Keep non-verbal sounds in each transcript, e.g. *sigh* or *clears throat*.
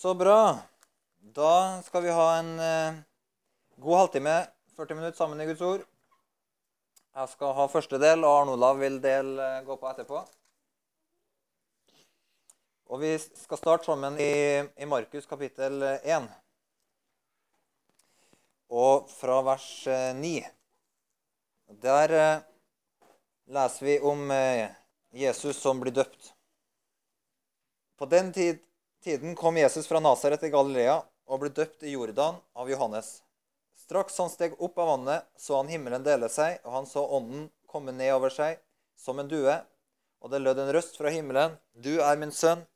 Så bra. Da skal vi ha en eh, god halvtime, 40 minutter sammen i Guds ord. Jeg skal ha første del, og Arne Olav vil del eh, gå på etterpå. Og vi skal starte sammen i, i Markus kapittel 1. Og fra vers eh, 9. Der eh, leser vi om eh, Jesus som blir døpt. På den tid, tiden kom Jesus fra Nasaret til Galilea og ble døpt i Jordan av Johannes. Straks han steg opp av vannet, så han himmelen dele seg, og han så ånden komme ned over seg som en due. Og det lød en røst fra himmelen. Du er min sønn,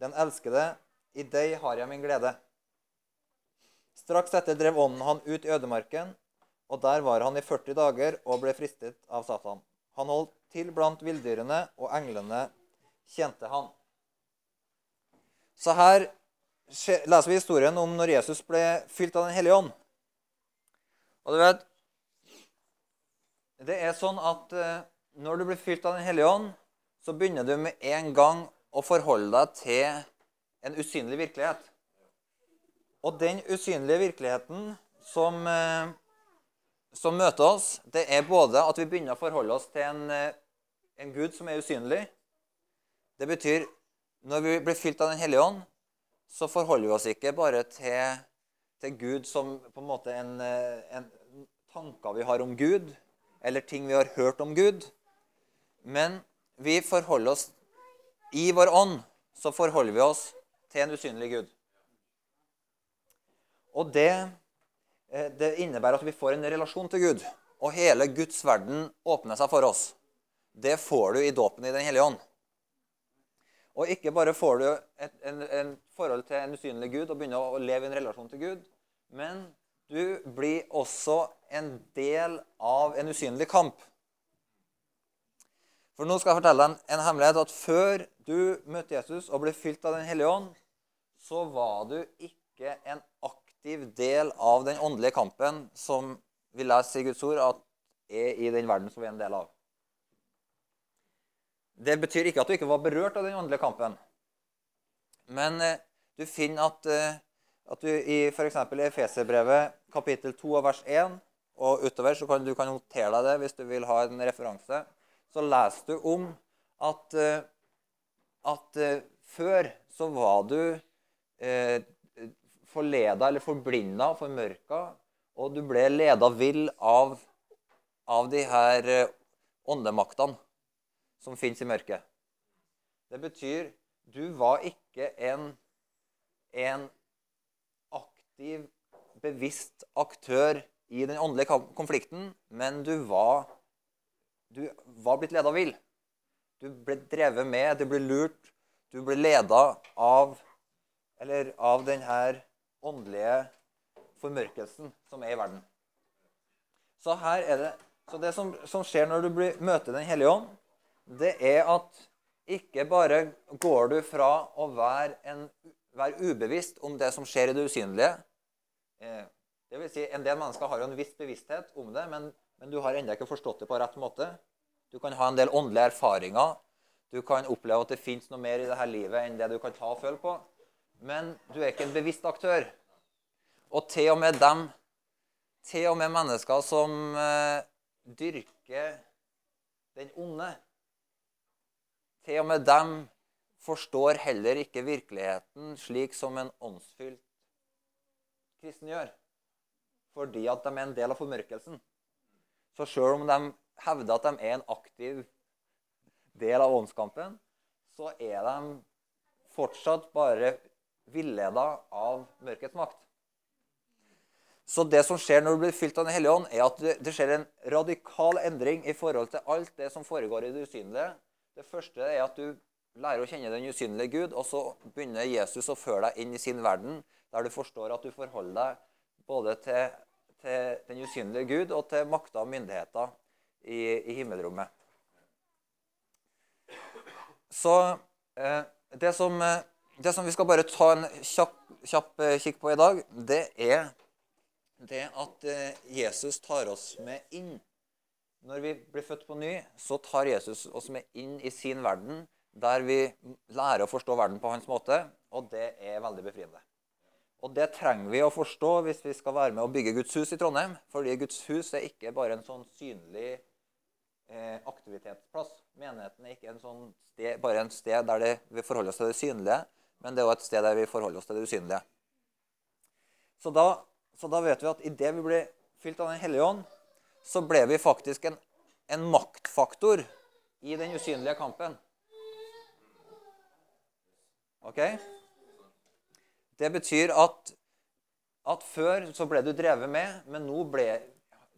den elskede. I deg har jeg min glede. Straks etter drev ånden han ut i ødemarken, og der var han i 40 dager og ble fristet av Satan. Han holdt til blant villdyrene, og englene tjente han. Så her leser vi historien om når Jesus ble fylt av Den hellige ånd. Og du vet Det er sånn at eh, når du blir fylt av Den hellige ånd, så begynner du med en gang å forholde deg til en usynlig virkelighet. Og den usynlige virkeligheten som, eh, som møter oss, det er både at vi begynner å forholde oss til en, eh, en Gud som er usynlig. Det betyr når vi blir fylt av Den hellige ånd, så forholder vi oss ikke bare til, til Gud som på en måte en, en tanker vi har om Gud, eller ting vi har hørt om Gud. Men vi forholder oss i vår ånd så forholder vi oss til en usynlig Gud. Og det, eh, det innebærer at vi får en relasjon til Gud. Og hele Guds verden åpner seg for oss. Det får du i dåpen i Den hellige ånd. Og ikke bare får du et en, en forhold til en usynlig Gud og begynner å leve i en relasjon til Gud, men du blir også en del av en usynlig kamp. For nå skal jeg fortelle deg en, en hemmelighet at før du møtte Jesus og ble fylt av Den hellige ånd, så var du ikke en aktiv del av den åndelige kampen som vi leser i Guds ord at er i den verden som vi er en del av. Det betyr ikke at du ikke var berørt av den åndelige kampen. Men eh, du finner at, eh, at du i f.eks. Efeserbrevet kapittel 2 vers 1 og utover, så kan du kan notere deg det hvis du vil ha en referanse, så leser du om at, eh, at før så var du eh, forleda eller forblinda, formørka, og du ble leda vill av, av de her åndemaktene som fins i mørket. Det betyr du var ikke en, en aktiv, bevisst aktør i den åndelige konflikten, men du var, du var blitt leda vill. Du ble drevet med, du ble lurt, du ble leda av, av denne åndelige formørkelsen som er i verden. Så det, så det som, som skjer når du blir, møter Den hellige ånd, det er at ikke bare går du fra å være, en, være ubevisst om det som skjer i det usynlige eh, det vil si, En del mennesker har jo en viss bevissthet om det, men, men du har ennå ikke forstått det på rett måte. Du kan ha en del åndelige erfaringer. Du kan oppleve at det fins noe mer i dette livet enn det du kan ta og føle på. Men du er ikke en bevisst aktør. Og til og med dem, til og med mennesker som eh, dyrker den onde til og med dem forstår heller ikke virkeligheten slik som en åndsfylt kristen gjør. Fordi at de er en del av formørkelsen. Så sjøl om de hevder at de er en aktiv del av åndskampen, så er de fortsatt bare villeda av mørkets makt. Så det som skjer når du blir fylt av Den hellige ånd, er at det skjer en radikal endring i forhold til alt det som foregår i det usynlige, det første er at du lærer å kjenne den usynlige Gud, og så begynner Jesus å føre deg inn i sin verden, der du forstår at du forholder deg både til, til den usynlige Gud og til makter og myndigheter i, i himmelrommet. Så eh, det, som, eh, det, som, vi skal bare ta en kjapp, kjapp eh, kikk på i dag, det er det at eh, Jesus tar oss med inn når vi blir født på ny, så tar Jesus oss med inn i sin verden, der vi lærer å forstå verden på hans måte, og det er veldig befriende. Og det trenger vi å forstå hvis vi skal være med å bygge Guds hus i Trondheim. Fordi Guds hus er ikke bare en sånn synlig eh, aktivitetsplass. Menigheten er ikke en sånn sted, bare en sted der det, vi forholder oss til det synlige, men det er også et sted der vi forholder oss til det usynlige. Så da, så da vet vi at idet vi blir fylt av Den hellige ånd, så ble vi faktisk en, en maktfaktor i den usynlige kampen. Ok? Det betyr at, at før så ble du drevet med, men nå ble,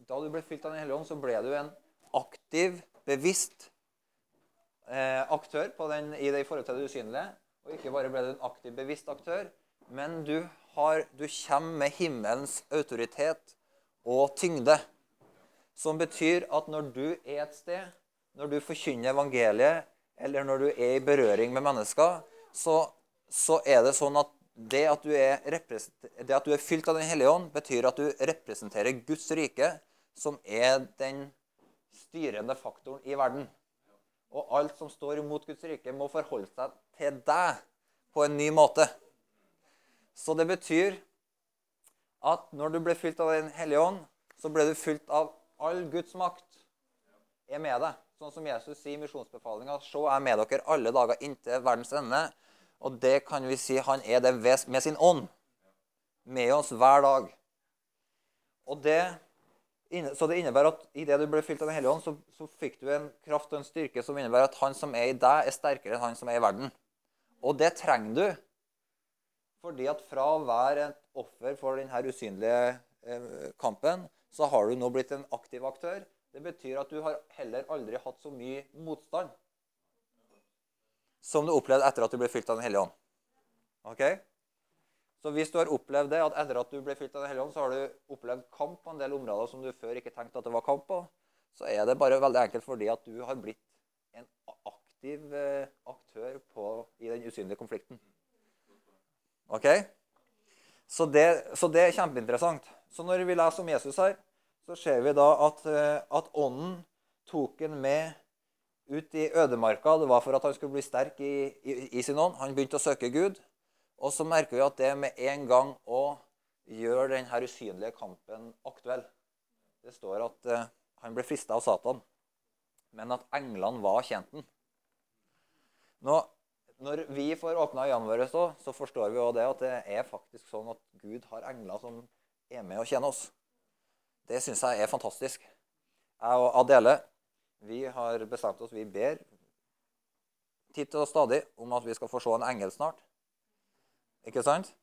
da du ble fylt av Den hellige ånd, så ble du en aktiv, bevisst eh, aktør den, i det i forhold til det usynlige. Og ikke bare ble du en aktiv, bevisst aktør, men du, har, du kommer med himmelens autoritet og tyngde. Som betyr at når du er et sted, når du forkynner evangeliet, eller når du er i berøring med mennesker, så, så er det sånn at det at, det at, du er, fylt av Den hellige ånd, betyr at du representerer Guds rike, som er den styrende faktoren i verden. Og alt som står imot Guds rike, må forholde seg til deg på en ny måte. Så det betyr at når du ble fylt av Den hellige ånd, så ble du fylt av all Guds makt er med deg. Sånn som Jesus sier i misjonsbefalinga. Se, jeg er med dere alle dager inntil verdens ende. Og det kan vi si han er det med sin ånd. Med oss hver dag. Og det, så det innebærer at idet du ble fylt av Den hellige ånd, så, så, fikk du en kraft og en styrke som innebærer at han som er i deg, er sterkere enn han som er i verden. Og det trenger du. Fordi at fra å være et offer for denne usynlige eh, kampen, så har du nå blitt en aktiv aktør. Det betyr at du har heller aldri hatt så mye motstand som du opplevde etter at du ble fylt av Den hellige ånd. Ok? Så hvis du har opplevd det, at etter at du ble fylt av Den hellige ånd, så har du opplevd kamp på en del områder som du før ikke tenkte at det var kamp på, så er det bare veldig enkelt fordi at du har blitt en aktiv eh, aktør på, i den usynlige konflikten. Ok? Så det, så det, er kjempeinteressant. Så når vi leser om Jesus her, så ser vi da at, eh, at ånden tok en med ut i ødemarka. Det var for at han skulle bli sterk i, i, i sin ånd. Han begynte å søke Gud. Og så merker vi at det med en gang å gjøre denne usynlige kampen aktuell. Det står at uh, han ble frista av Satan, men at englene var kjent den. Nå, når vi får åpna øynene våre, så, så forstår vi også det at det er faktisk sånn at Gud har engler som er med og tjener oss. Det syns jeg er fantastisk. Jeg og Adele vi har bestemt oss, vi ber titt og stadig om at vi skal få se en engel snart. Ikke sant?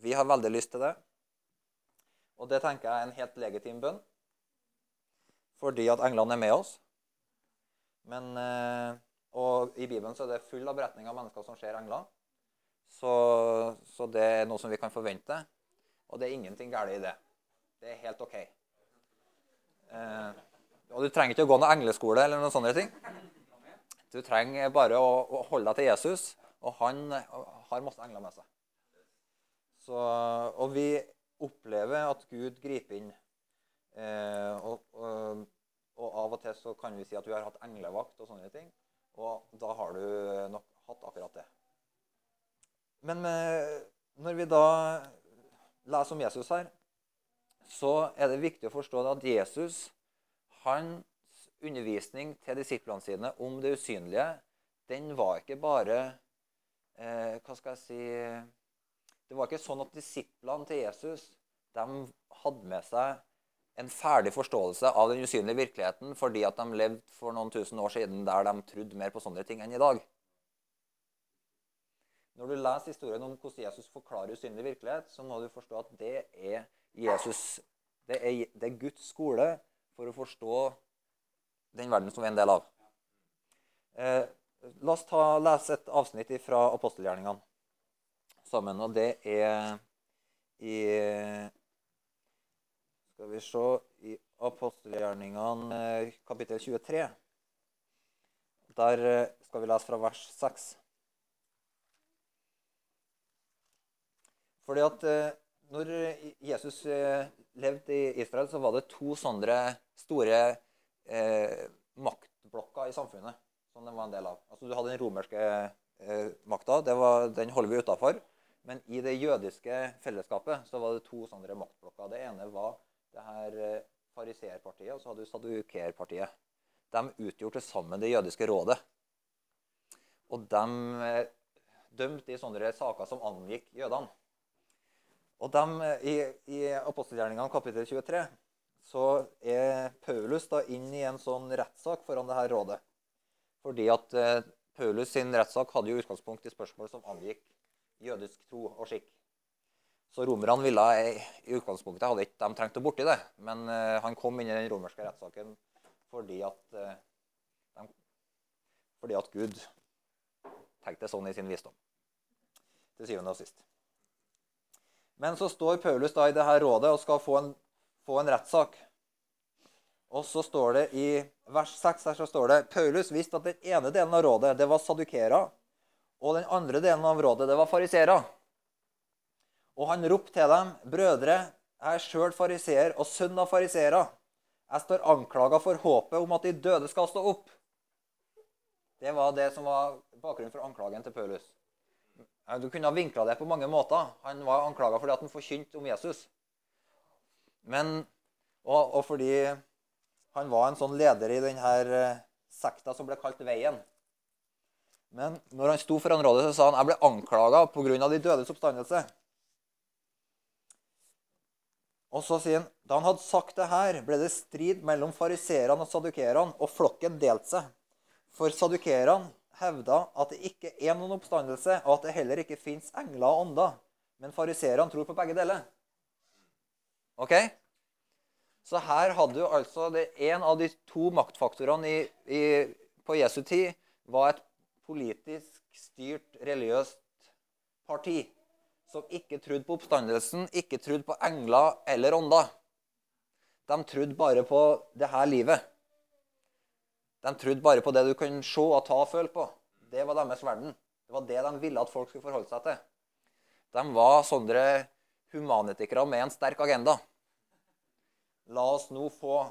Vi har veldig lyst til det. Og det tenker jeg er en helt legitim bønn. Fordi at englene er med oss. Men, eh, og i Bibelen så er det full av beretninger av mennesker som ser engler. Så, så, det er noe som vi kan forvente. Og det er ingenting galt i det. Det er helt OK. Eh, og du trenger ikke å gå noen engleskole eller noen sånne ting. Du trenger bare å, å holde deg til Jesus, og han har masse engler med seg. Så, og vi opplever at Gud griper inn. Eh, og, og, og, av og til så kan vi si at vi har hatt englevakt og sånne ting. Og da har du nok hatt akkurat det. Men med, når vi da leser om Jesus her, så er det viktig å forstå at Jesus hans undervisning til disiplene sine om det usynlige, den var ikke bare eh, Hva skal jeg si Det var ikke sånn at disiplene til Jesus de hadde med seg en ferdig forståelse av den usynlige virkeligheten fordi at de levde for noen tusen år siden der de trodde mer på sånne ting enn i dag. Når du leser historien om hvordan Jesus forklarer usynlig virkelighet, så må du forstå at det er Jesus, det er, det er Guds skole for å forstå den verden som vi er en del av. Eh, la oss ta, lese et avsnitt fra apostelgjerningene sammen. Og det er i Skal vi se I apostelgjerningene eh, kapittel 23. Der eh, skal vi lese fra vers 6. Fordi at eh, når Jesus levde i Israel, så var det to sånne store eh, maktblokker i samfunnet som den var en del av. Altså Du hadde den romerske eh, makta, den holder vi utafor. Men i det jødiske fellesskapet så var det to sånne maktblokker. Det ene var det her eh, fariseerpartiet, og så hadde du sadukerpartiet. De utgjorde sammen det jødiske rådet. Og de eh, dømte i sånne saker som angikk jødene. Og dem, I, i apostelgjerningene kapittel 23 så er Paulus da inn i en sånn rettssak foran det her rådet. Fordi at eh, Paulus sin rettssak hadde jo utgangspunkt i spørsmål som angikk jødisk tro og skikk. Så romerne ville i utgangspunktet hadde ikke de trengt å borti det. Men eh, han kom inn i den romerske rettssaken fordi at, eh, de, fordi at Gud tenkte sånn i sin visdom. Til syvende og sist. Men så står Paulus da i det her rådet og skal få en, få en rettssak. Og så står det i vers 6 her så står det Paulus visste at den ene delen av rådet det var sadukera, og den andre delen av rådet det var farisera. Og han ropte til dem, 'Brødre, jeg er sjøl fariseer og sønn av farisera.' 'Jeg står anklaga for håpet om at de døde skal stå opp.' Det var det som var bakgrunnen for anklagen til Paulus. Du kunne ha vinkla det på mange måter. Han var anklaga fordi at han forkynte om Jesus. Men, og, og, fordi han var en sånn leder i denne eh, sekta som ble kalt Veien. Men når han sto foran rådet, så sa han jeg ble anklaga pga. de dødes oppstandelse. Og så sier han da han hadde sagt det her, ble det strid mellom fariserene og sadukerene, og flokken delte seg. For sadukerene hevda at det ikke er noen oppstandelse, og at det heller ikke fins engler og ånder. Men fariserene tror på begge deler. Ok? Så her hadde du altså det En av de to maktfaktorene i, i, på Jesu tid var et politisk styrt religiøst parti som ikke trodde på oppstandelsen, ikke trodde på engler eller ånder. De trodde bare på det her livet. De trodde bare på det du kan se og ta og føle på. Det var deres verden. Det var det de ville at folk skulle forholde seg til. De var sånne humanitikere med en sterk agenda. La oss nå få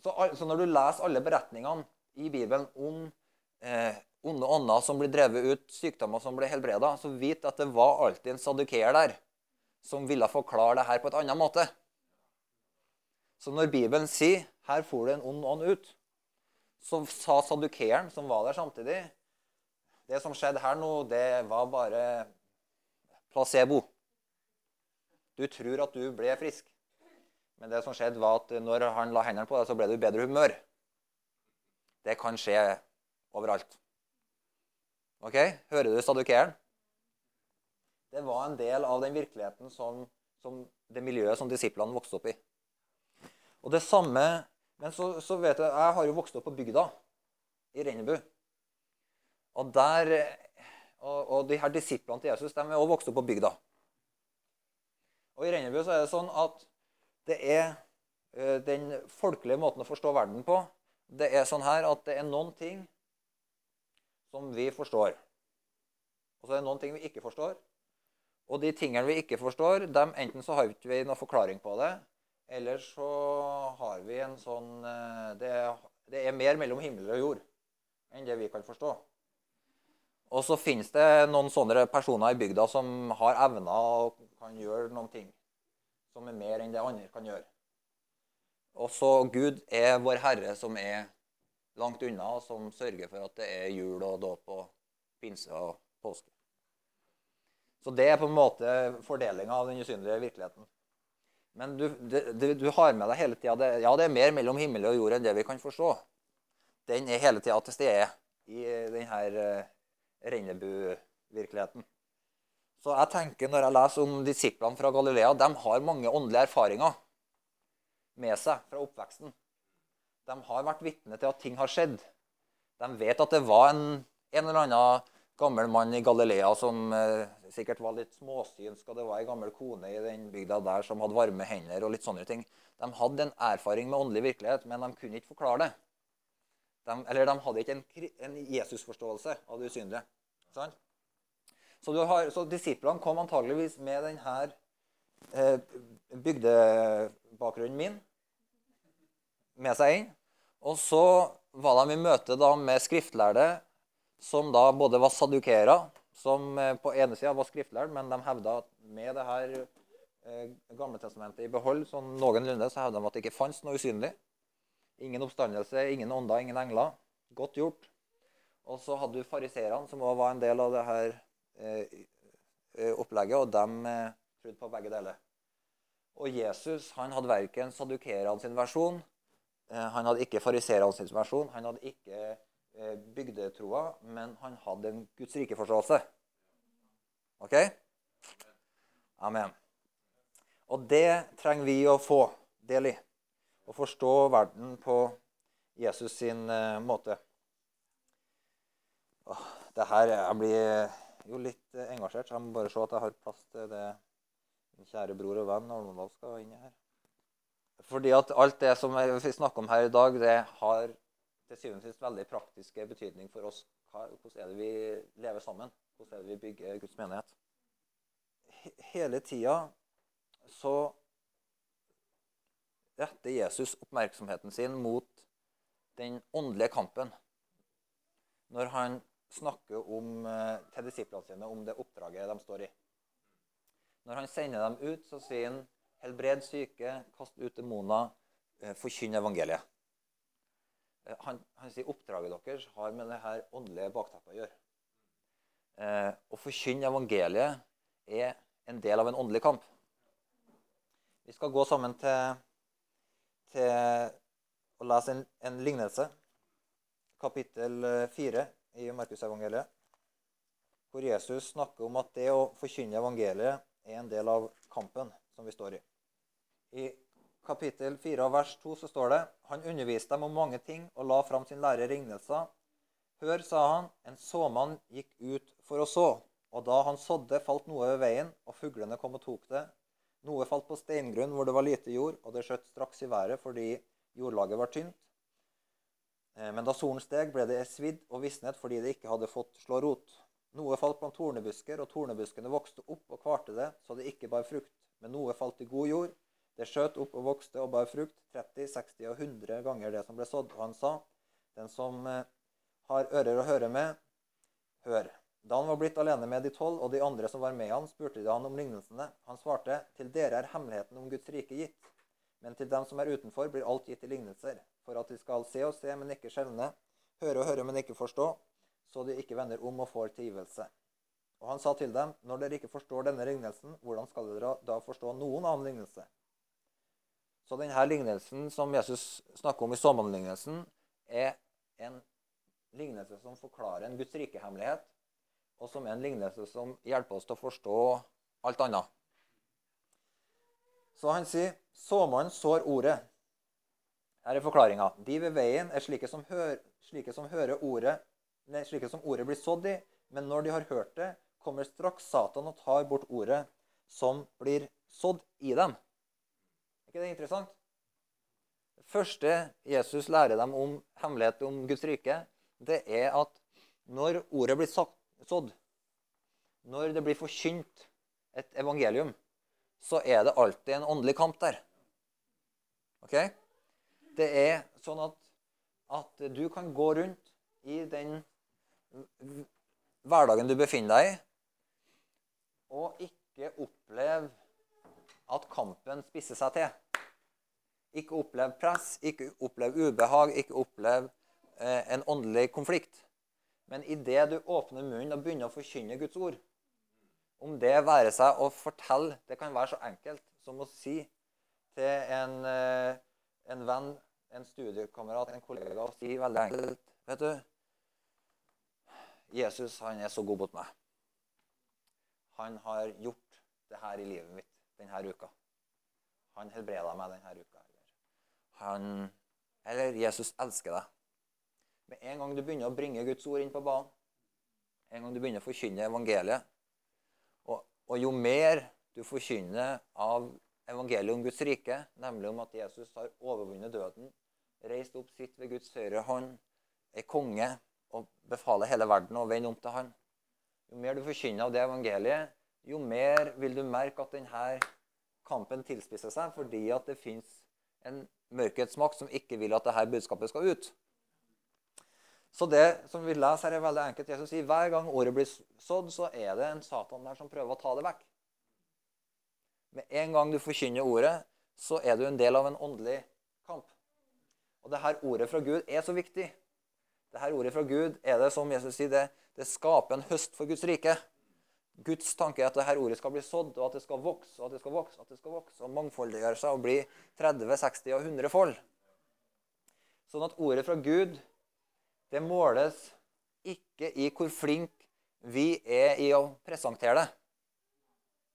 Så, så når du leser alle beretningene i Bibelen om eh, onde ånder som blir drevet ut, sykdommer som blir helbreda, så vit at det var alltid en sadukeer der som ville forklare det her på et annet måte. Så når Bibelen sier 'her for det en ond ånd ut', så sa Saddukeren, som var der samtidig Det som skjedde her nå, det var bare placebo. Du tror at du ble frisk. Men det som skjedde, var at når han la hendene på deg, så ble du i bedre humør. Det kan skje overalt. Ok? Hører du Saddukeren? Det var en del av den virkeligheten som, som det miljøet som disiplene vokste opp i. Og det samme men så, så, vet jeg Jeg har jo vokst opp på bygda i Rennebu. Og der og, og de her disiplene til Jesus de er også vokst opp på bygda. Og I Rennebu så er det sånn at det er uh, den folkelige måten å forstå verden på. Det er sånn her at det er noen ting som vi forstår. Og så er det noen ting vi ikke forstår. Og de tingene vi ikke forstår, dem, enten så har vi ikke noen forklaring på det, Ellers så har vi en sånn eh, det, det, er mer mellom himmel og jord enn det vi kan forstå. Og så finnes det noen sånne personer i bygda som har evner og kan gjøre noen ting som er mer enn det andre kan gjøre. Og så Gud er vår Herre som er langt unna, og som sørger for at det er jul og dåp og pinse og påske. Så det er på en måte fordelinga av den usynlige virkeligheten. Men du, det, du, har med deg hele tida Ja, det er mer mellom himmel og jord enn det vi kan forstå. Den er hele tida til stede i denne uh, Rennebu-virkeligheten. Så jeg tenker når jeg leser om disiplene fra Galilea, de har mange åndelige erfaringer med seg fra oppveksten. De har vært vitne til at ting har skjedd. De vet at det var en, en eller annen gammel mann i Galilea som eh, sikkert var litt småsynsk, og det var ei gammel kone i den bygda der som hadde varme hender og litt sånne ting. De hadde en erfaring med åndelig virkelighet, men de kunne ikke forklare det. De, eller de hadde ikke en, en Jesus-forståelse av det usynlige. Sånn? Så, har, så, disiplene kom antageligvis med denne eh, bygdebakgrunnen min med seg inn. Og så var de i møte da med skriftlærde som da både var sadukera, som eh, på ene sida var skriftlærd, men de hevda at med det her eh, Gamle testamentet i behold, sånn noenlunde, så hevda de at det ikke fantes noe usynlig. Ingen oppstandelse, ingen ånder, ingen engler. Godt gjort. Og så hadde du fariserene, som også var en del av det her eh, opplegget, og de trodde på begge deler. Og Jesus han hadde verken sadukerene sin versjon, han hadde ikke fariserene sin versjon, han hadde ikke bygdetroa, men han hadde en Guds rike-forståelse. OK? Amen. Og det trenger vi å få del i. Å forstå verden på Jesus sin uh, måte. Åh, det her, Jeg blir jo litt engasjert, så jeg må bare se at jeg har plass til det min kjære bror og venn Arnondal skal inn her. Fordi at alt det som vi snakker om her i dag, det har til syvende og sist veldig praktiske betydning for oss. Hvordan er det vi lever sammen? Hvordan er det vi bygger Guds menighet? Hele tida så retter Jesus oppmerksomheten sin mot den åndelige kampen. Når han snakker om, eh, til disiplene sine om det oppdraget de står i. Når han sender dem ut, så sier han helbred syke, kast ut demoner, eh, forkynn evangeliet. Eh, han, han, sier oppdraget deres har med det her åndelige bakteppet å gjøre. Eh, å forkynne evangeliet er en del av en åndelig kamp. Vi skal gå sammen til, til å lese en, en lignelse. Kapittel 4 i Markusevangeliet. Hvor Jesus snakker om at det å forkynne evangeliet er en del av kampen som vi står i. I kapittel 4 vers 2 så står det Han underviste dem om mange ting og la fram sin lære lignelser. Hør, sa han, en såmann gikk ut for å så. Og da han sådde, falt noe ved veien, og fuglene kom og tok det. Noe falt på steingrunn hvor det var lite jord, og det skjøt straks i været fordi jordlaget var tynt. Eh, men da solen steg, ble det svidd og visnet fordi det ikke hadde fått slå rot. Noe falt blant tornebusker, og tornebuskene vokste opp og kvarte det, så det ikke bar frukt. Men noe falt i god jord. Det skjøt opp og vokste og bar frukt, 30, 60 og 100 ganger det som ble sådd. Og han sa, den som eh, har ører å høre med, hør. Da han var blitt alene med de tolv og de andre som var med han, spurte de han om lignelsene. Han svarte, til dere er hemmeligheten om Guds rike gitt. Men til dem som er utenfor, blir alt gitt i lignelser, for at de skal se og se, men ikke skjelne, høre og høre, men ikke forstå, så de ikke vender om og får tilgivelse. Og han sa til dem, når dere ikke forstår denne lignelsen, hvordan skal dere da forstå noen annen lignelse? Så denne lignelsen som Jesus snakker om i såmannlignelsen, er en lignelse som forklarer en Guds rike-hemmelighet, og som er en lignelse som hjelper oss til å forstå alt annet. Så han sier såmannen sår ordet. Her er forklaringa. De ved veien er slike som, hører, slike som ordet slike som ordet blir sådd i. Men når de har hørt det, kommer straks Satan og tar bort ordet som blir sådd i dem. Ikke det interessant? Det første Jesus lærer dem om hemmelighet om Guds rike, det er at når ordet blir sådd, når det blir forkynt et evangelium, så er det alltid en åndelig kamp der. Ok? Det er sånn at, at du kan gå rundt i den hverdagen du befinner deg i, og ikke oppleve at kampen spisser seg til. Ikke opplev press, ikke opplev ubehag, ikke opplev eh, en åndelig konflikt. Men idet du åpner munnen og begynner å forkynne Guds ord, om det være seg å fortelle Det kan være så enkelt som å si til en, eh, en venn, en studiekamerat, en kollega, og si veldig enkelt Vet du, Jesus han er så god mot meg. Han har gjort det her i livet mitt denne uka. Han helbreda meg denne uka. Han, eller Jesus elsker deg. Med en gang du begynner å bringe Guds ord inn på banen, en gang du begynner å forkynne evangeliet, og, og jo mer du forkynner av evangeliet om Guds rike, nemlig om at Jesus har overvunnet døden, reist opp sitt ved Guds høyre hånd, er konge, og befaler hele verden å vende om til Han. Jo mer du forkynner av det evangeliet, jo mer vil du merke at denne kampen tilspisser seg fordi at det fins en mørkets makt som ikke vil at dette budskapet skal ut. Så det som vi leser her, er veldig enkelt. Jesus sier hver gang ordet blir sådd, så er det en Satan der som prøver å ta det vekk. Med en gang du forkynner ordet, så er du en del av en åndelig kamp. Og det her ordet fra Gud er så viktig. Det her ordet fra Gud er det som Jesus sier, det, det skaper en høst for Guds rike. Guds tanke er at dette ordet skal bli sådd, og at det skal vokse og at det skal vokse, at det skal vokse, og mangfoldiggjøre seg og bli 30, 60 og 100 fold. Sånn at ordet fra Gud det måles ikke i hvor flink vi er i å presentere det.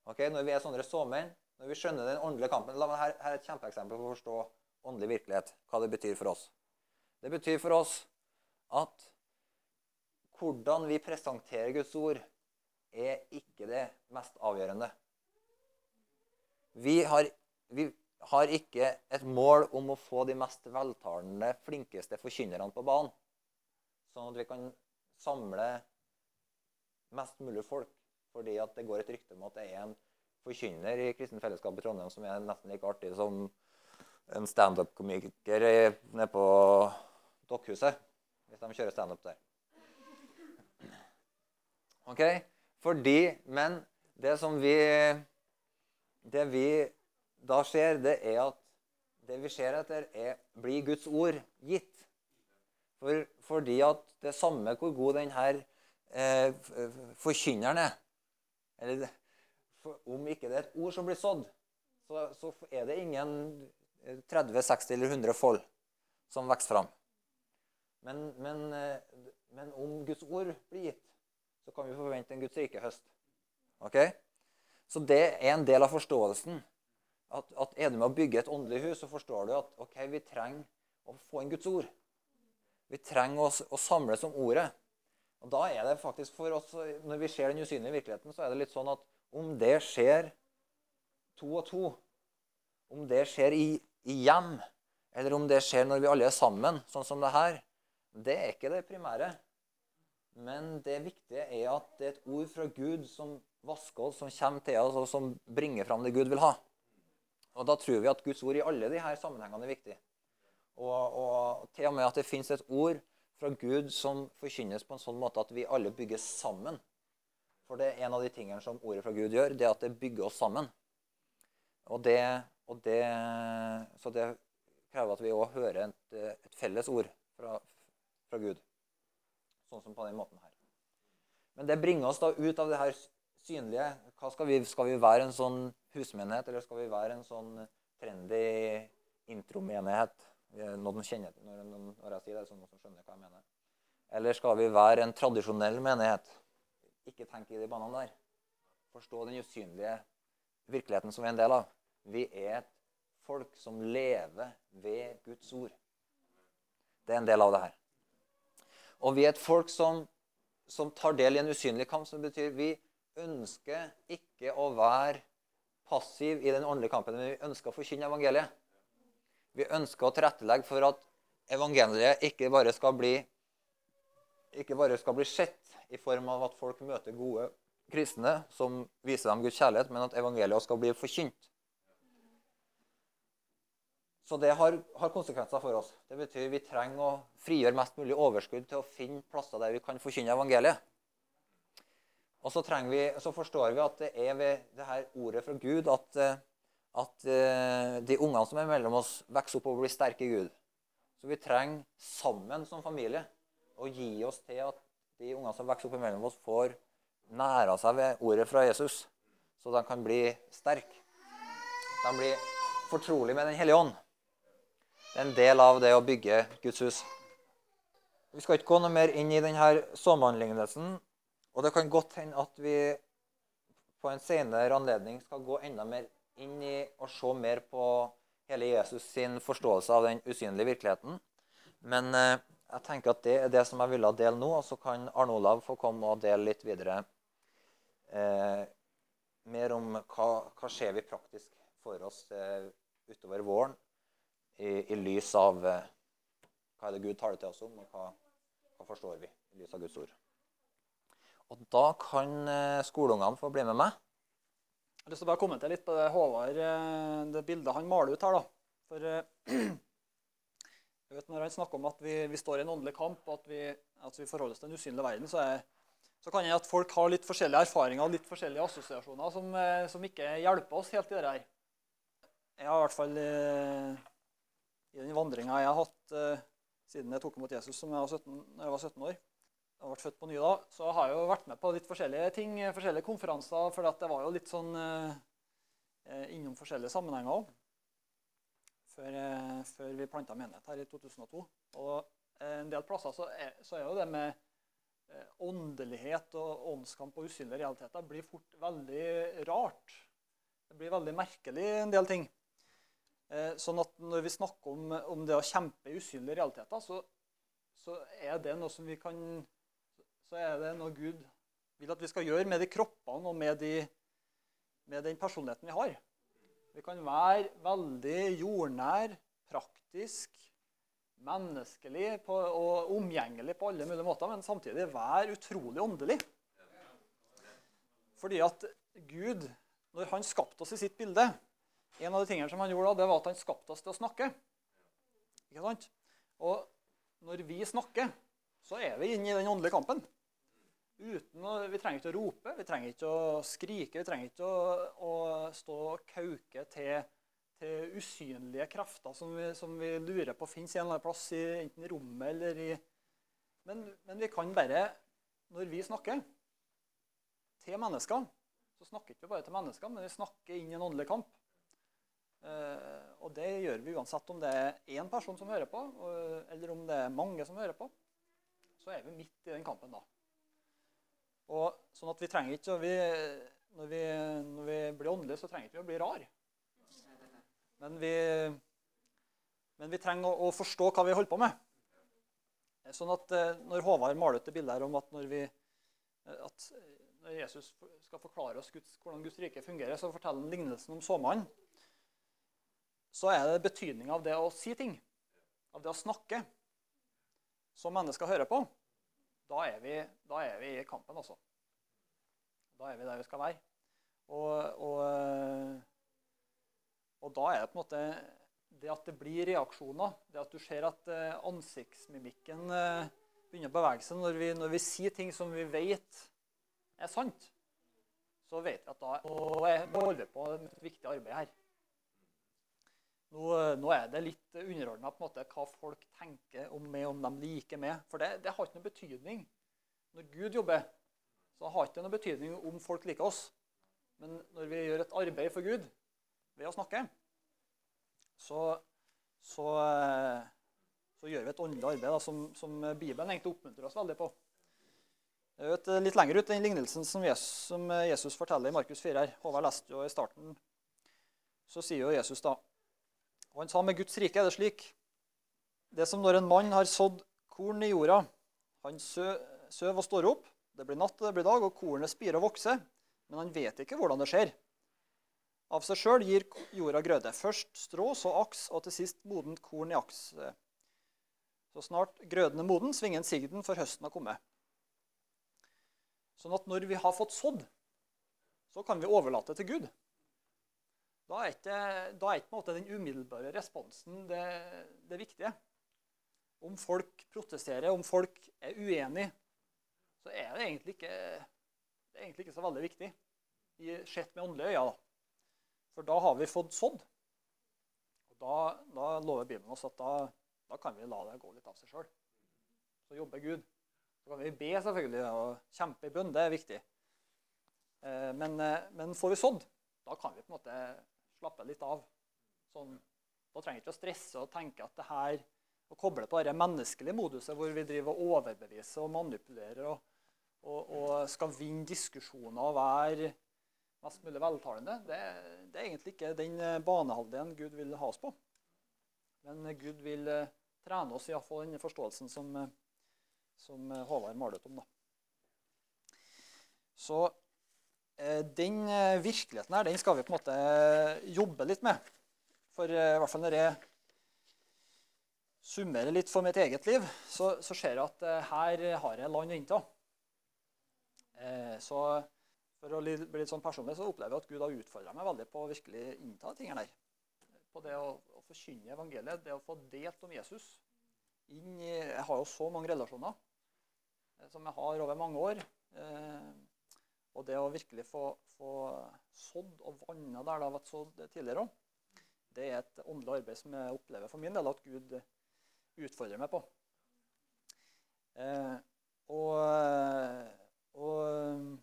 Ok, Når vi er sånne såmenn, når vi skjønner den åndelige kampen la meg her, her er et kjempeeksempel for å forstå åndelig virkelighet, hva det betyr for oss. Det betyr for oss at hvordan vi presenterer Guds ord, er ikke det mest avgjørende. Vi har, vi har ikke et mål om å få de mest veltalende, flinkeste forkynnerne på banen. Sånn at vi kan samle mest mulig folk. Fordi at det går et rykte om at det er en forkynner i Kristen Fellesskap i Trondheim som er nesten like artig som en standup-komiker nede på Dokkhuset. Hvis de kjører standup der. Ok? Fordi, Men det som vi Det vi da ser, det er at det vi ser etter, er blir Guds ord gitt. For, fordi at det samme hvor god denne eh, forkynneren er eller for, Om ikke det er et ord som blir sådd, så, så er det ingen 30, 60 eller 100 fold som vokser fram. Men, men, eh, men om Guds ord blir gitt, så kan vi forvente en Guds rike høst. Okay? Så det er en del av forståelsen. At, at Er du med å bygge et åndelig hus, så forstår du at ok, vi trenger å få inn Guds ord. Vi trenger å, å samles om ordet. Og da er det faktisk for oss, Når vi ser den usynlige virkeligheten, så er det litt sånn at om det skjer to og to, om det skjer i, i hjem, eller om det skjer når vi alle er sammen, sånn som det her, det er ikke det primære. Men det viktige er at det er et ord fra Gud som vasker oss, som kommer til oss, og som bringer fram det Gud vil ha. Og Da tror vi at Guds ord i alle disse sammenhengene er viktig. Og, og til og med at det fins et ord fra Gud som forkynnes på en sånn måte at vi alle bygges sammen. For det er en av de tingene som ordet fra Gud gjør, det er at det bygger oss sammen. Og det, og det, så det krever at vi òg hører et, et, felles ord fra, fra Gud sånn som på den måten her. Men det bringer oss da ut av det her synlige. Skal, vi, skal vi være en sånn husmenighet, eller skal vi være en sånn trendy intromenighet? Noen kjenner når, når jeg sier det, så noen som skjønner hva jeg mener. Eller skal vi være en tradisjonell menighet? Ikke tenk i de banene der. Forstå den usynlige virkeligheten som vi er en del av. Vi er et folk som lever ved Guds ord. Det er en del av det her. Og vi er et folk som, som tar del i en usynlig kamp, som betyr vi ønsker ikke å være passiv i den åndelige kampen, men vi ønsker å forkynne evangeliet. Vi ønsker å tilrettelegge for at evangeliet ikke bare skal bli ikke bare skal bli sett i form av at folk møter gode kristne som viser dem Guds kjærlighet, men at evangeliet skal bli forkynt. Så det har, har, konsekvenser for oss. Det betyr vi trenger å frigjøre mest mulig overskudd til å finne plasser der vi kan forkynne evangeliet. Og så, vi, så, forstår vi at det er ved det her ordet fra Gud at, eh, at eh, de ungene som er mellom oss, vokser opp og blir sterke i Gud. Så vi trenger sammen som familie å gi oss til at de ungene som vokser opp mellom oss, får næra seg ved ordet fra Jesus, så de kan bli sterke. De blir fortrolige med Den hellige ånd en del av det å bygge Guds hus. Vi skal ikke gå noe mer inn i denne såmannlignelsen. Og det kan godt hende at vi på en senere anledning skal gå enda mer inn i og se mer på hele Jesus sin forståelse av den usynlige virkeligheten. Men eh, jeg tenker at det er det som jeg ville dele nå, og så kan Arne Olav få komme og dele litt videre eh, mer om hva, hva ser vi praktisk for oss eh, utover våren i, i lys av eh, hva er det Gud taler til oss om, og hva, hva forstår vi i lys av Guds ord. Og da kan eh, skoleungene få bli med meg. Jeg har lyst til å bare kommentere litt på det Håvard, eh, det bildet han maler ut her. da. For *clears throat* Jeg vet Når han snakker om at vi, vi står i en åndelig kamp, og at vi, at vi forholder oss til den usynlige verden, så, er, så kan jeg at folk har litt forskjellige erfaringer og litt forskjellige assosiasjoner som, som ikke hjelper oss helt i det her. Jeg har i hvert fall i den vandringa jeg har hatt eh, siden jeg tok imot Jesus som jeg var 17, når jeg var 17 år, jeg ble født på ny da, så har jeg jo vært med på litt forskjellige ting, forskjellige konferanser, for det var jo litt sånn eh, innom forskjellige sammenhenger òg. Før, eh, før, vi planta menighet her i 2002. Og eh, en del plasser så er, så er jo det med eh, åndelighet og åndskamp og usynlige realiteter blir fort veldig rart. Det blir veldig merkelig, en del ting. Eh, sånn at når vi snakker om, om det å kjempe i usynlige realiteter, så, så er det noe som vi kan så er det noe Gud vil at vi skal gjøre med de kroppene og med, de, med den personligheten vi har. Vi kan være veldig jordnær, praktisk, menneskelig på, og omgjengelig på alle mulige måter, men samtidig være utrolig åndelig. Fordi at Gud, når han skapte oss i sitt bilde En av de tingene som han gjorde da, det var at han skapte oss til å snakke. Ikke sant? Og når vi snakker, så er vi inne i den åndelige kampen. Å, vi trenger ikke å rope, vi trenger ikke å skrike, vi trenger ikke å, å stå og kauke til, til usynlige krefter som vi, som vi, lurer på fins en eller annen plass, i, enten i rommet eller i men, men, vi kan bare, når vi snakker til mennesker, så snakker vi ikke bare til mennesker, men vi snakker inn i en åndelig kamp. Eh, og det gjør vi uansett om det er én person som hører på, eller om det er mange som hører på. Så er vi midt i den kampen da. Og sånn at vi trenger ikke vi, når, vi, når vi blir åndelige, så trenger vi ikke å bli rar. Men vi, men vi trenger å, å, forstå hva vi holder på med. Sånn at eh, Når Håvard maler ut det bildet her om at når, vi, at når Jesus skal forklare oss Guds, hvordan Guds rike fungerer, så forteller han lignelsen om såmannen så er det betydning av det å si ting, av det å snakke, som mennesker hører på. Da er vi, da er vi i kampen, altså. Da er vi der vi skal være. Og, og, og, da er det på en måte det at det blir reaksjoner, det at du ser at eh, ansiktsmimikken eh, begynner å bevege seg når vi, når vi sier ting som vi vet er sant, så vet vi at da holder vi på med et viktig arbeid her. Nå, nå, er det litt underordna hva folk tenker om meg, om de liker meg. For det, det, har ikke noe betydning. Når Gud jobber, så har det ikke noe betydning om folk liker oss. Men når vi gjør et arbeid for Gud ved å snakke, så, så, så gjør vi et åndelig arbeid da, som, som, Bibelen egentlig oppmuntrer oss veldig på. Vet, litt lenger ut den lignelsen som Jesus, som Jesus forteller i Markus 4 her. Håvard leste jo i starten. Så sier jo Jesus da og han sa med Guds rike er det slik Det som når en mann har sådd korn i jorda. Han søv og står opp. Det blir natt og det blir dag, og kornet spirer og vokser. Men han vet ikke hvordan det skjer. Av seg sjøl gir jorda grøde. Først strå, så aks, og til sist modent korn i aks. Så snart grøden er moden, svinger en sigden, for høsten har kommet. Sånn at når vi har fått sådd, så kan vi overlate til Gud. Da er ikke, da er ikke den umiddelbare responsen det, det, viktige. Om folk protesterer, om folk er uenige, så er det egentlig ikke, det er egentlig ikke så veldig viktig sett med åndelige øyne. For da har vi fått sådd. Og da, da lover Bibelen oss at da, da, kan vi la det gå litt av seg sjøl. Så jobber Gud. Så kan vi be selvfølgelig og kjempe i bønn. Det er viktig. Eh, men, eh, men får vi sådd, da kan vi på en måte slappe litt av. Sånn, da trenger vi ikke å stresse og tenke at det her å koble på det menneskelige moduset hvor vi driver og overbeviser og manipulerer og, og, og skal vinne diskusjoner og være mest mulig veltalende, det, det, er egentlig ikke den banehalvdelen Gud vil ha oss på. Men Gud vil eh, trene oss i å få den forståelsen som, eh, som Håvard malet om. Da. Så Eh, den eh, virkeligheten her, den skal vi på en måte eh, jobbe litt med. For i hvert fall når jeg summerer litt for mitt eget liv, så, så ser jeg at her har jeg land å innta. Så for å bli litt sånn personlig så opplever jeg at Gud har utfordra meg veldig på å virkelig innta tingene der. På det å, å forkynne evangeliet, det å få delt om Jesus. inn i Jeg har jo så mange relasjoner eh, som jeg har over mange år. Og det å virkelig få, få sådd og vanna der det har vært sådd tidligere òg, det er et åndelig arbeid som jeg opplever for min del at Gud utfordrer meg på. Eh, og, og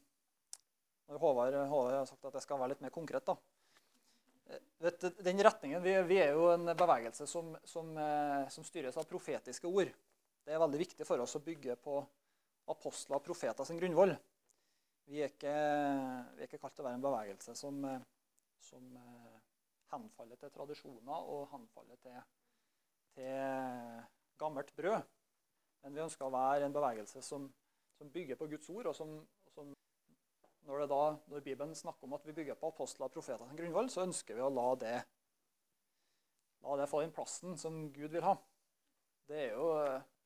Håvard, Håvard har sagt at jeg skal være litt mer konkret, da. Eh, vet, den retningen, vi, vi, er jo en bevegelse som, som, eh, som, styres av profetiske ord. Det er veldig viktig for oss å bygge på apostler og profeter sin grunnvoll. Vi er ikke, vi er ikke kalt til å være en bevegelse som, eh, som henfaller til tradisjoner og henfaller til, til gammelt brød. Men vi ønsker å være en bevegelse som, som bygger på Guds ord, og som, som når, da, når, Bibelen snakker om at vi bygger på apostler og profeter som grunnvoll, så ønsker vi å la det, la det få den plassen som Gud vil ha. Det er jo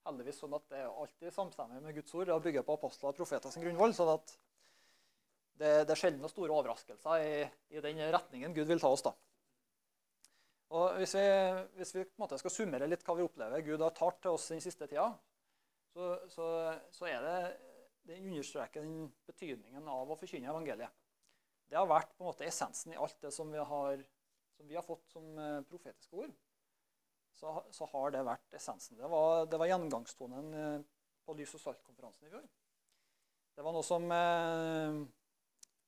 heldigvis sånn at det er alltid samstemmig med Guds ord å bygge på apostler og profeter som grunnvoll. sånn at det, det er sjelden store overraskelser i, i, den retningen Gud vil ta oss. da. Og Hvis vi, hvis vi skal summere litt hva vi opplever Gud har talt til oss den siste tida, så, så, så er det det understreker den betydningen av å forkynne evangeliet. Det har vært på en måte essensen i alt det som vi har, som vi har fått som eh, profetiske ord. Så, så, har det vært essensen. Det var, det var gjennomgangstonen eh, på Lys- og salt-konferansen i fjor. Det var noe som eh,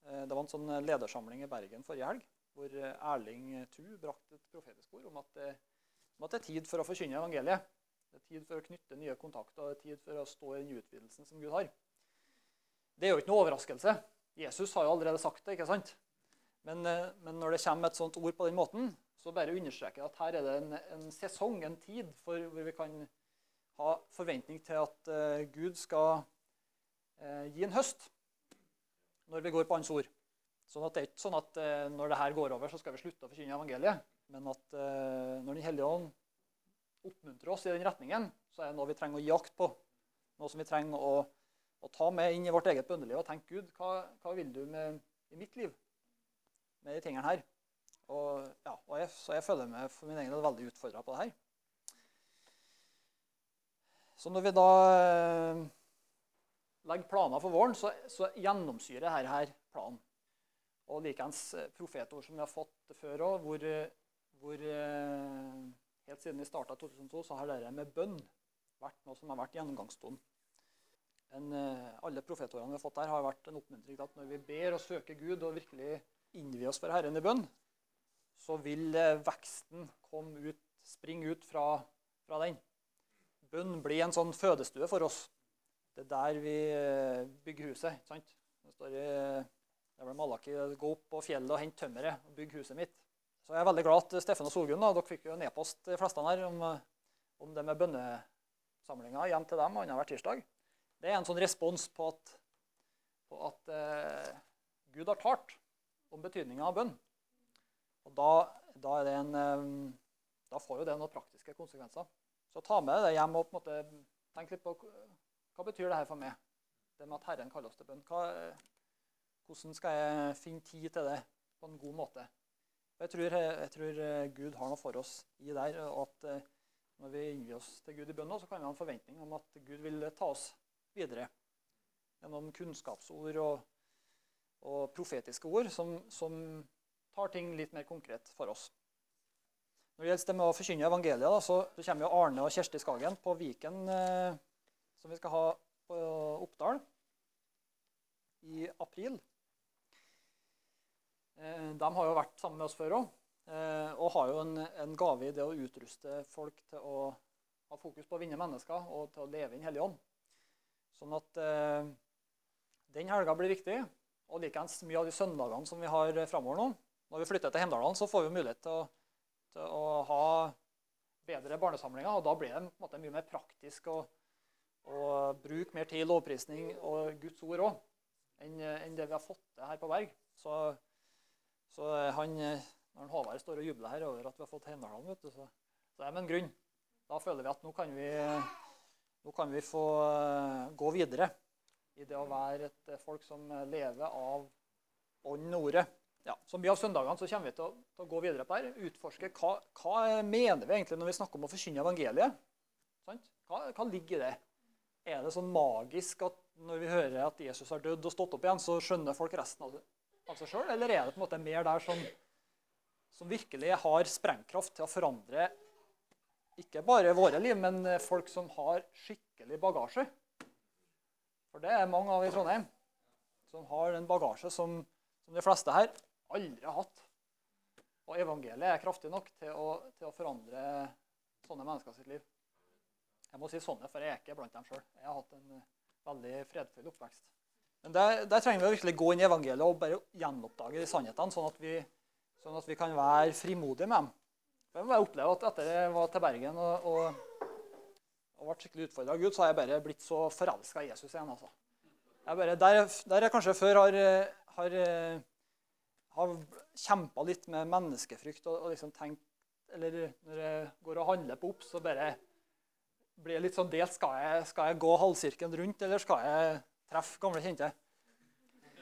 Det var en sånn ledersamling i Bergen forrige helg hvor Erling Thu brakte et profetisk ord om at, det, om at det er tid for å forkynne evangeliet. Det er tid for å knytte nye kontakter, det er tid for å stå i den utvidelsen som Gud har. Det er jo ikke noe overraskelse. Jesus har jo allerede sagt det. ikke sant? Men, eh, men når det kommer et sånt ord på den måten, så bare understreker jeg at her er det en, en sesong, en tid, for, hvor vi kan ha forventning til at Gud skal gi en høst når vi går på Hans ord. Sånn at Det er ikke sånn at eh, når det her går over, så skal vi slutte å forkynne evangeliet. Men at når Den hellige ånd oppmuntrer oss i den retningen, så er det noe vi trenger å akt på. Noe som vi trenger å å, ta med inn i vårt eget bønneliv og tenke Gud, hva, hva vil du med, i mitt liv med de tingene her? Og, ja, og jeg, så jeg føler meg for min egen del veldig utfordra på det her. Så når vi da eh, legger planer for våren, så, så gjennomsyrer dette her planen. Og likeens eh, profetord som vi har fått før òg, hvor, hvor, eh, helt siden vi starta 2002, så har dette med bønn vært noe som har vært gjennomgangstonen en, eh, alle profetårene vi har fått her, har vært en oppmuntring til at når vi ber og søker Gud og virkelig innvier oss for Herren i bønn, så vil eh, veksten komme ut, springe ut fra, fra den. Bønn blir en sånn fødestue for oss. Det er der vi eh, bygger huset. ikke sant? Det står i det er Malaki, Gå opp på fjellet og hent tømmeret og bygg huset mitt. Så jeg er veldig glad at Steffen og Solgunn dere fikk jo en e-post de fleste her, om, om det med bønnesamlinga hjem til dem annenhver tirsdag. Det er en sånn respons på at, på at eh, Gud har talt om betydninga av bønn. Og da, da, en, eh, da, får jo det noen praktiske konsekvenser. Så ta med det hjem og på en måte tenk litt på hva betyr dette for meg. Det med at Herren kaller oss til bønn. Hva, hvordan skal jeg finne tid til det på en god måte? Jeg tror, jeg tror eh, Gud har noe for oss i der. og at eh, Når vi innvier oss til Gud i bønn, så kan vi ha en forventning om at Gud vil ta oss videre. Gjennom kunnskapsord og, og profetiske ord som, som, tar ting litt mer konkret for oss. Når det gjelder det med å forkynne evangeliet, da, så, kommer Arne og Kjersti Skagen på Viken, eh, som vi skal ha på Oppdal i april. Eh, de har jo vært sammen med oss før òg, eh, og har jo en, en, gave i det å utruste folk til å ha fokus på å vinne mennesker og til å leve inn Hellig Ånd. Sånn at eh, den helga blir viktig. Og likeens mye av de søndagene som vi har framover nå. Når vi flytter til Hemdalen, så får vi mulighet til å, til å ha bedre barnesamlinger. Og da blir det måte, mye mer praktisk å, å bruke mer tid i lovprisning og Guds ord òg enn, det vi har fått til her på Berg. Så, så han, når Håvard står og jubler her over at vi har fått Heimdalen, så, så er det en grunn. Da føler vi at nå kan vi nå kan vi få eh, gå videre i det å være et folk som lever av ånden og ordet. Ja, som mye av søndagene så kommer vi til å, til å, gå videre på her. Utforske hva, hva mener vi egentlig når vi snakker om å forkynne evangeliet. Sant? Hva, hva ligger i det? Er det sånn magisk at når vi hører at Jesus har dødd og stått opp igjen, så skjønner folk resten av, seg sjøl? Eller er det på en måte mer der som, som virkelig har sprengkraft til å forandre ikke bare våre liv, men folk som har skikkelig bagasje? For det er mange av i Trondheim som har den bagasje som, som de fleste her aldri har hatt. Og evangeliet er kraftig nok til å, til å forandre sånne mennesker sitt liv. Jeg må si sånne, for jeg er ikke blant dem sjøl. Jeg har hatt en eh, veldig fredfull oppvekst. Men der, der, trenger vi å virkelig gå inn i evangeliet og bare gjenoppdage de sannhetene, sånn at vi, sånn at vi kan være frimodige med dem. For jeg må oppleve at Etter jeg var til Bergen og, og, og ble skikkelig utfordra av Gud, så har jeg bare blitt så forelska i Jesus igjen. altså. Jeg bare, der, der jeg kanskje før har, har, har kjempa litt med menneskefrykt og, og liksom tenkt Eller når jeg går og handler på Obs, så bare blir litt sånn delt. Skal jeg, skal jeg gå halvsirkelen rundt, eller skal jeg treffe gamle kjente?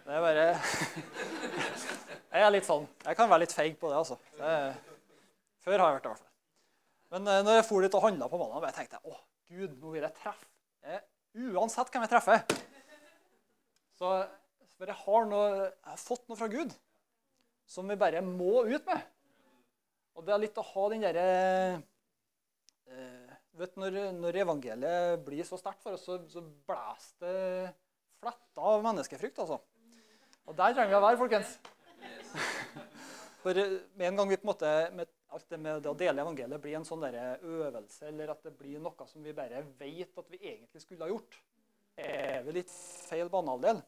Det er bare *laughs* Jeg er litt sånn. Jeg kan være litt feig på det, altså. Det er, før har jeg vært det, i hvert fall. Men uh, når jeg for dit og handla på mandag, bare tenkte jeg å gud, nå vil jeg treffe. Uansett hvem jeg treffer. Så for jeg har, noe, jeg har fått noe fra Gud som vi bare må ut med. Og det er litt å ha den derre uh, vet, når, når, evangeliet blir så sterkt for oss, så, så blåser det fletta av menneskefrykt. altså. Og der trenger vi å være, folkens. *laughs* For med en gang vi på en måte, med alt det med det å dele evangeliet blir en sånn der øvelse, eller at det blir noe som vi bare vet at vi egentlig skulle ha gjort, er vi litt feil banehalvdel.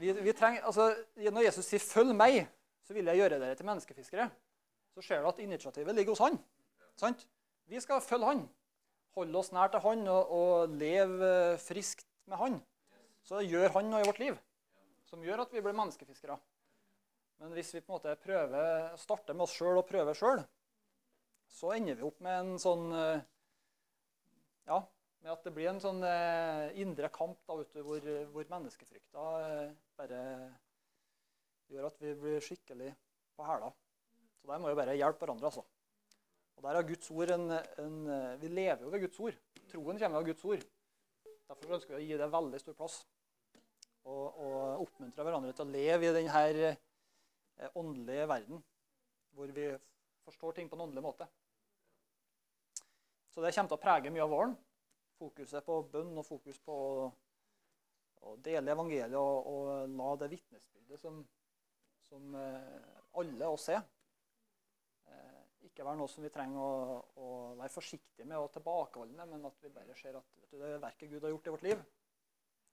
Vi, vi trenger, altså, når Jesus sier 'følg meg', så vil jeg gjøre dere til menneskefiskere, så ser du at initiativet ligger hos han. Sant? Vi skal følge han. Holde oss nær til han og, og leve friskt med han. Så gjør han noe i vårt liv som gjør at vi blir menneskefiskere. Men hvis vi på en måte prøver, starter med oss sjøl og prøver sjøl, så ender vi opp med en sånn Ja, med at det blir en sånn indre kamp da, ute hvor, hvor menneskefrykta bare gjør at vi blir skikkelig på hæla. Så der må vi bare hjelpe hverandre. altså. Og der har Guds ord en, en, Vi lever jo ved Guds ord. Troen kommer av Guds ord. Derfor ønsker vi å gi det veldig stor plass. Og, og oppmuntre hverandre til å leve i denne åndelige verden. Hvor vi forstår ting på en åndelig måte. Så det kommer til å prege mye av våren. Fokuset på bønn og fokus på å, å dele evangeliet og, og la det vitnesbyrdet som, som alle oss er, ikke være noe som vi trenger å, å være forsiktige med og tilbakeholde med, men at vi bare ser at du, det verket Gud har gjort i vårt liv,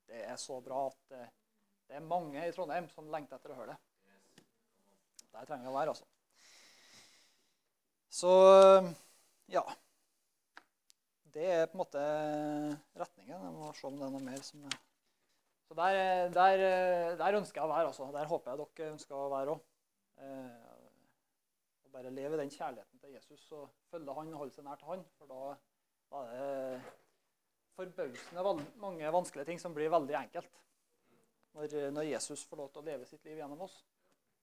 det er så bra at det, det er mange i Trondheim som lengter etter å høre det. Der trenger vi å være, altså. Så ja. Det er på en måte retningen. Jeg må se om det er noe mer som er Så der, der, der ønsker jeg å være, altså. Der håper jeg dere ønsker å være òg. Og bare leve den kjærligheten til Jesus og følge han og holde seg nær til han. For da, da er det forbausende mange vanskelige ting som blir veldig enkelt. Når, når, Jesus får lov til å leve sitt liv gjennom oss.